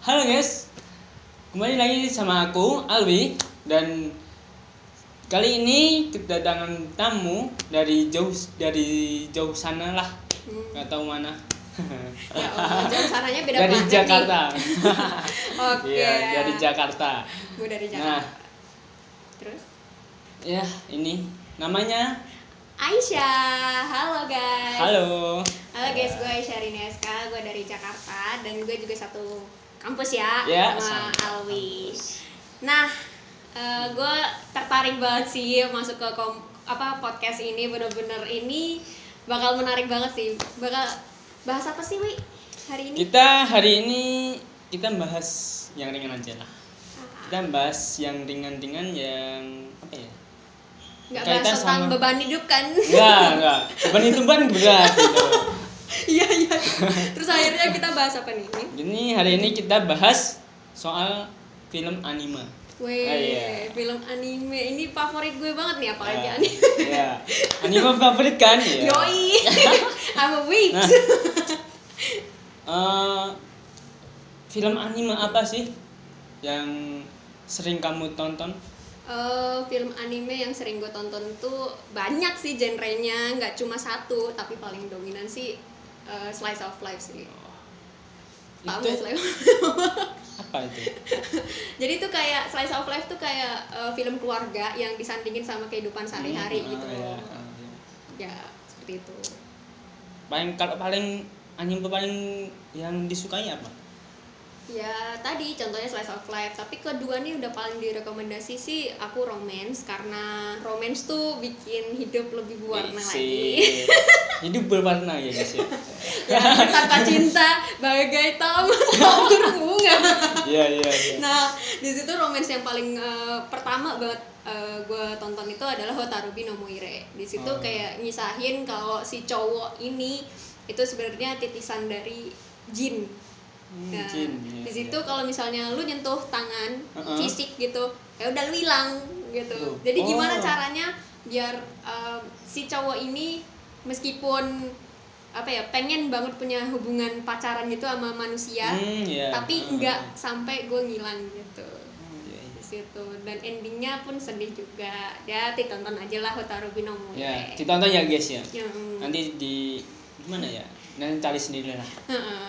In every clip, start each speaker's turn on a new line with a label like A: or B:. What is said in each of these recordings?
A: Halo guys, kembali lagi sama aku Alwi dan kali ini kedatangan tamu dari jauh dari jauh sana lah,
B: Hmm.
A: nggak tahu mana.
B: Ya Allah, jauh sananya beda
A: dari Jakarta.
B: Oke.
A: Iya, dari Jakarta.
B: Gue dari
A: Nah,
B: Jakarta. Terus?
A: ya ini namanya.
B: Aisyah. Halo guys.
A: Halo.
B: Halo guys, gue Aisyah Rineska, gue dari Jakarta dan gue juga satu kampus ya,
A: Ya,
B: sama
A: sama
B: Alwi. Nah, eh, gue tertarik banget sih masuk ke kom- apa podcast ini bener-bener ini bakal menarik banget sih. Bakal bahas apa sih, Wi? Hari ini?
A: Kita hari ini kita bahas yang ringan aja lah.
B: Ah,
A: Kita bahas yang ringan-ringan yang apa ya? Kaitan
B: bahas tentang
A: sama-
B: beban hidup kan?
A: Enggak, enggak. Beban itu kan berat gitu.
B: Iya, iya. Terus akhirnya kita bahas apa nih?
A: Ini hari ini kita bahas soal film anime.
B: Weh,
A: Ah, iya.
B: film anime ini favorit gue banget nih apalagi
A: Ah,
B: anime.
A: Iya. Anime favorit kan? Iya.
B: Yoi, I'm a weak.
A: Nah. Eh, film anime apa sih yang sering kamu tonton?
B: Eh, film anime yang sering gue tonton tuh banyak sih genrenya, nggak cuma satu, tapi paling dominan sih eh, slice of life sih. Tahu
A: Itu
B: nggak slice of
A: apa itu?
B: Jadi itu kayak slice of life tuh kayak eh, film keluarga yang disandingin sama kehidupan sehari-hari
A: Hmm,
B: gitu.
A: ah, iya, ah, iya.
B: Ya, seperti itu.
A: Paling kalau paling anime paling yang disukai apa?
B: Ya tadi contohnya slice of life, tapi kedua nih udah paling direkomendasi sih aku romance karena romance tuh bikin hidup lebih berwarna
A: Isi.
B: lagi.
A: Hidup berwarna ya guys ya.
B: ya, tanpa cinta bagai taman tak berbunga.
A: Iya iya iya.
B: Nah di situ romance yang paling eh, pertama banget gue tonton itu adalah Hotarubi no Moire. Di situ
A: Oh.
B: kayak ngisahin kalau si cowok ini itu sebenarnya titisan dari jin.
A: Hmm,
B: Nah,
A: iya,
B: di situ
A: iya.
B: kalau misalnya lu nyentuh tangan
A: Uh-uh.
B: fisik gitu, ya udah lu hilang gitu.
A: Oh.
B: Jadi gimana
A: Oh.
B: caranya biar um, si cowok ini meskipun apa ya pengen banget punya hubungan pacaran gitu sama manusia,
A: Hmm, iya.
B: tapi
A: Ah,
B: nggak sampai gue ngilang gitu
A: ah. Iya, iya.
B: di situ dan endingnya pun sedih juga ya ditonton aja lah Hotarubi no Moire.
A: Ya, ditonton ya guys ya.
B: Yang-
A: Nanti di gimana ya? Nanti cari sendiri lah.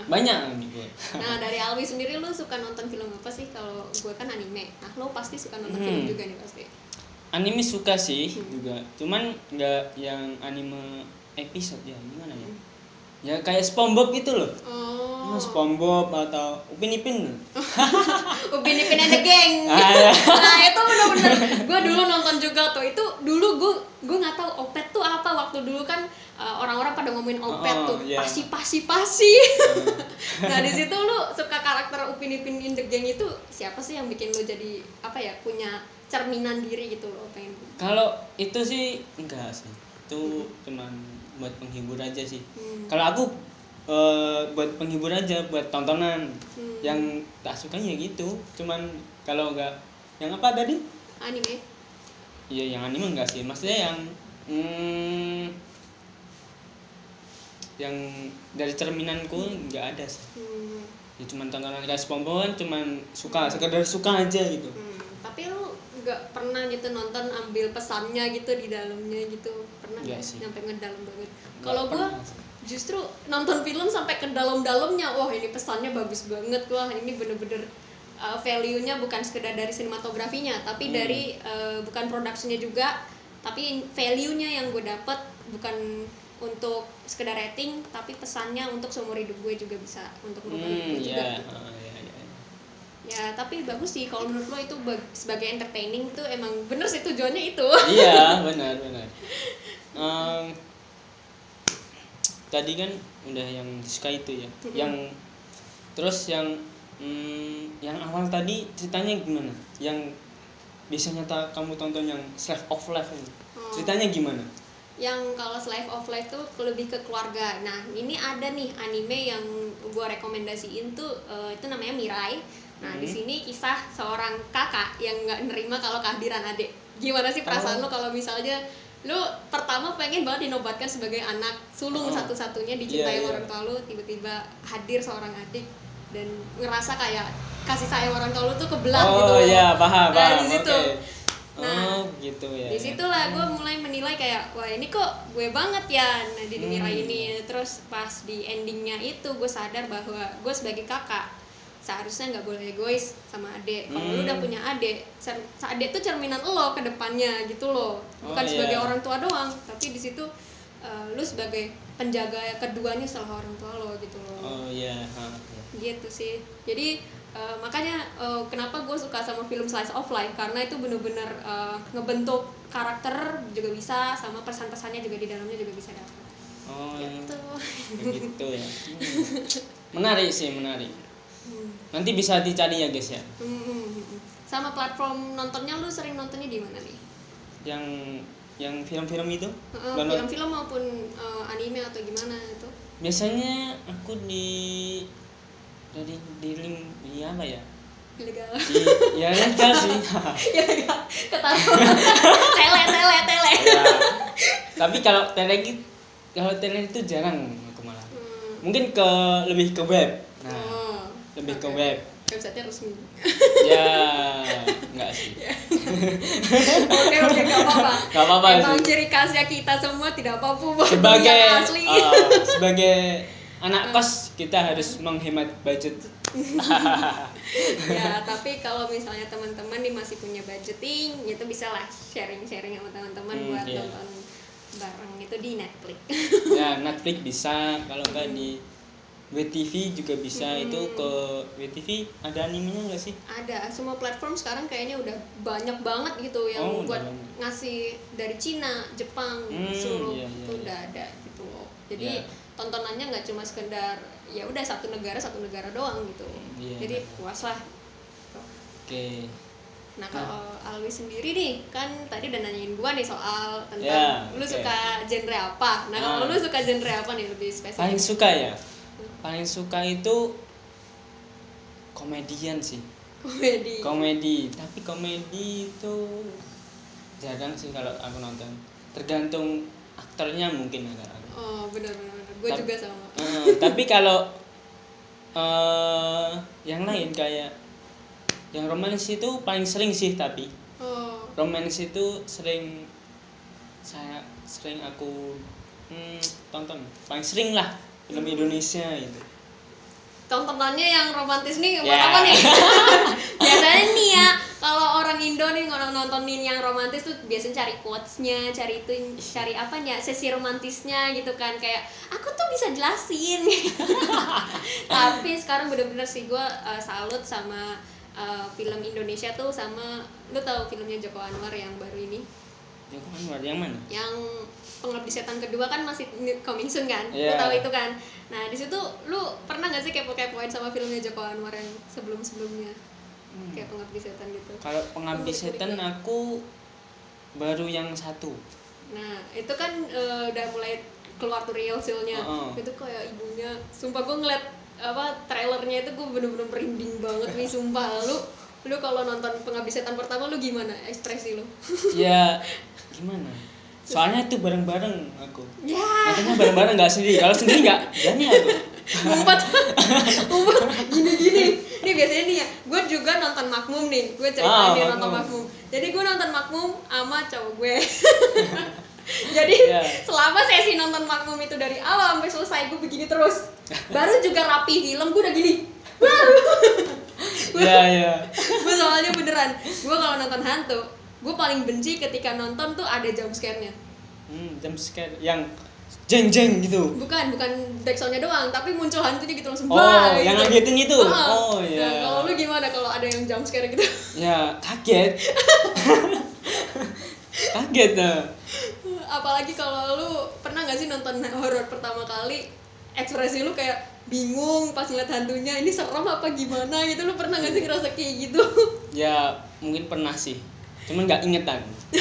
A: Banyak nih gue.
B: Nah dari Alwi sendiri lu suka nonton film apa sih? Kalau gue kan anime. Nah lo pasti suka nonton
A: Hmm.
B: film juga nih pasti.
A: Anime suka sih
B: Hmm.
A: juga. Cuman nggak yang anime episode ya. Gimana ya?
B: Hmm.
A: Ya kayak SpongeBob itu loh.
B: Oh.
A: Oh. SpongeBob atau Upin Ipin.
B: Upin Ipin and the Gang.
A: Ah, ya.
B: nah itu bener-bener gue dulu nonton juga tuh. Itu dulu gue gue nggak tahu opet tuh apa waktu dulu kan orang-orang pada ngomongin opet
A: Oh,
B: tuh
A: iya.
B: pasi pasi pasi. nah di situ lu suka karakter Upin Ipin in the Gang itu siapa sih yang bikin lu jadi apa ya punya cerminan diri gitu lo pengen
A: Kalau itu sih enggak sih. Itu cuman buat penghibur aja sih.
B: Hmm.
A: Kalau aku eh, buat penghibur aja, buat tontonan.
B: Hmm.
A: Yang tak suka ya gitu. Cuman kalau enggak yang apa tadi?
B: anime
A: Iya yang anime enggak sih, maksudnya yang hmm, yang dari cerminanku enggak ada sih.
B: Hmm.
A: Ya cuman tontonan SpongeBob cuman suka, sekedar suka aja gitu.
B: Hmm, tapi lu nggak pernah gitu nonton ambil pesannya gitu di dalamnya gitu pernah
A: Nggak
B: nggak
A: sih.
B: nyampe ngedalam banget
A: Nggak
B: kalau gua justru nonton film sampai ke dalam-dalamnya wah ini pesannya bagus banget wah ini bener-bener uh, value-nya bukan sekedar dari sinematografinya tapi
A: Hmm.
B: dari uh, bukan produksinya juga tapi value-nya yang gue dapet bukan untuk sekedar rating tapi pesannya untuk seumur hidup gue juga bisa untuk merubah hidup
A: Hmm,
B: gue juga
A: iya.
B: gitu.
A: Ah, iya, iya.
B: Ya, tapi bagus sih kalau menurut lo itu bag- sebagai entertaining tuh emang bener sih tujuannya itu.
A: iya benar benar Em, tadi kan udah yang disuka itu ya
B: Mm-mm.
A: yang terus yang mm, yang awal tadi ceritanya gimana yang biasanya kamu tonton yang Slave of Life ini
B: Oh.
A: ceritanya gimana
B: Yang kalau Slice of Life tuh lebih ke keluarga. Nah, ini ada nih anime yang gua rekomendasiin tuh eh, itu namanya Mirai. Nah, di
A: Hmm.
B: sini kisah seorang kakak yang nggak nerima kalau kehadiran adik. Gimana sih perasaan
A: Oh.
B: lo kalau misalnya lu pertama pengen banget dinobatkan sebagai anak sulung
A: Oh.
B: satu-satunya dicintai
A: Iya, iya.
B: orang tua lu tiba-tiba hadir seorang adik dan ngerasa kayak kasih sayang orang tua lu tuh kebelah
A: oh
B: gitu
A: ya paham
B: Nah,
A: paham
B: di situ.
A: oke. Oh gitu ya
B: di situlah gue mulai menilai kayak wah ini kok gue banget ya nah di dunia
A: Hmm.
B: ini terus pas di endingnya itu gue sadar bahwa gue sebagai kakak seharusnya nggak boleh egois sama adik kalau lu
A: Hmm.
B: udah punya adik adik tuh cerminan lo ke depannya gitu loh bukan
A: Oh,
B: sebagai
A: iya.
B: orang tua doang tapi di situ eh, lu sebagai penjaga keduanya setelah orang tua lo gitu loh
A: oh iya ha, ya.
B: gitu sih jadi eh, makanya eh, kenapa gue suka sama film slice of life? Karena itu bener-bener eh, ngebentuk karakter juga bisa sama pesan-pesannya juga di dalamnya juga bisa dapat
A: oh yang
B: gitu.
A: Begitu ya. Menarik sih menarik.
B: Hmm.
A: nanti bisa dicari ya guys ya?
B: Hmm, hmm, sama platform nontonnya lu sering nontonnya di mana nih?
A: Yang yang film-film itu? Download.
B: film-film maupun eh, anime atau gimana itu?
A: Biasanya aku di dari di link di apa ya
B: ilegal
A: di ya legal sih
B: ya ya ketahuan tele tele tele
A: ya. tapi kalau tele gitu- kalau tele itu jarang aku malah
B: Hmm.
A: mungkin ke lebih ke web nah
B: Oh,
A: lebih ke
B: oke.
A: web
B: website-nya resmi
A: ya enggak sih
B: Oke oke gak apa-apa.
A: Gak apa-apa
B: Emang
A: sih.
B: ciri khasnya kita semua tidak apa-apa
A: sebagai
B: asli.
A: uh, sebagai anak kos kita harus menghemat budget
B: ya tapi kalau misalnya teman-teman nih masih punya budgeting, itu bisa lah sharing-sharing sama teman-teman
A: Hmm,
B: buat
A: iya.
B: nonton bareng itu di Netflix.
A: ya Netflix bisa kalau enggak di WTV juga bisa
B: Hmm.
A: itu ke WTV ada animenya nggak sih
B: Ada semua platform sekarang kayaknya udah banyak banget gitu yang
A: Oh,
B: buat
A: banyak.
B: ngasih dari Cina, Jepang,
A: Hmm,
B: seluruh
A: iya, iya,
B: itu
A: iya.
B: udah ada gitu loh. Jadi
A: Iya.
B: tontonannya nggak cuma sekedar ya udah satu negara satu negara doang gitu.
A: Iya.
B: Jadi puas lah.
A: oke
B: Nah kalau Alwi sendiri nih kan tadi udah nanyain gua nih soal tentang
A: Ya,
B: lu suka genre apa. Nah kalau
A: Ah.
B: lu suka genre apa nih lebih spesifik?
A: paling suka ya paling suka itu komedian sih
B: komedi.
A: komedi tapi komedi itu jarang sih kalau aku nonton tergantung aktornya mungkin agak
B: oh benar benar. Gue juga sama.
A: Eh, tapi kalau eh yang lain kayak yang romanis itu paling sering sih tapi
B: Oh
A: romanis itu sering saya sering aku hmm, tonton paling sering lah film Indonesia itu
B: tontonannya yang romantis nih
A: Ya.
B: apa nih? biasanya nih ya nontonin yang romantis tuh biasanya cari quotes-nya, cari itu cari apa ya sesi romantisnya gitu kan. Kayak aku tuh bisa jelasin. Tapi sekarang bener-bener sih gue salut sama uh, film Indonesia tuh sama lu tahu filmnya Joko Anwar yang baru ini?
A: Joko Anwar yang mana?
B: Yang pengabdi setan kedua kan masih coming soon kan? Lu
A: Iya.
B: tahu itu kan? Nah di situ lu pernah nggak sih kepo kepoin sama filmnya Joko Anwar yang sebelum sebelumnya
A: Hmm.
B: kayak pengabdi setan gitu.
A: Kalau pengabdi setan aku baru yang satu.
B: Nah itu kan eh, udah mulai keluar tuh real nya
A: Heeh.
B: itu kayak ibunya sumpah gue ngeliat apa trailernya itu gue bener-bener merinding banget nih sumpah. Lu lu kalau nonton pengabdi setan pertama lu gimana ekspresi lu?
A: Ya gimana? Soalnya itu bareng-bareng aku.
B: Ya.
A: Nantinya bareng-bareng nggak sendiri. Kalau sendiri nggak berani aku.
B: Ngumpet. Ngumpet. Gini gini nih biasanya nih ya juga nonton makmum nih gue ceritain
A: Ah,
B: nih nonton Makmum. jadi gue nonton makmum sama cowok gue. Jadi
A: Iya.
B: selama sesi nonton makmum itu dari awal sampai selesai gue begini terus. Baru juga rapi film gue udah gini.
A: Ya ya
B: gue soalnya beneran. Gue kalau nonton hantu gue paling benci ketika nonton tuh ada jump scare-nya.
A: Hmm, jump scare yang jeng jeng gitu
B: bukan bukan backsoundnya doang tapi muncul hantunya gitu langsung
A: Oh,
B: "Wah,"
A: yang
B: gitu.
A: ngagetin itu?
B: Heeh.
A: Oh, iya.
B: Nah, kalau lu gimana kalau ada yang jump scare gitu
A: ya kaget kaget ah.
B: apalagi kalau lu pernah nggak sih nonton horor pertama kali ekspresi lu kayak bingung pas ngeliat hantunya ini serem apa gimana gitu lu pernah nggak sih ngerasa kayak gitu
A: ya mungkin pernah sih cuman nggak ingetan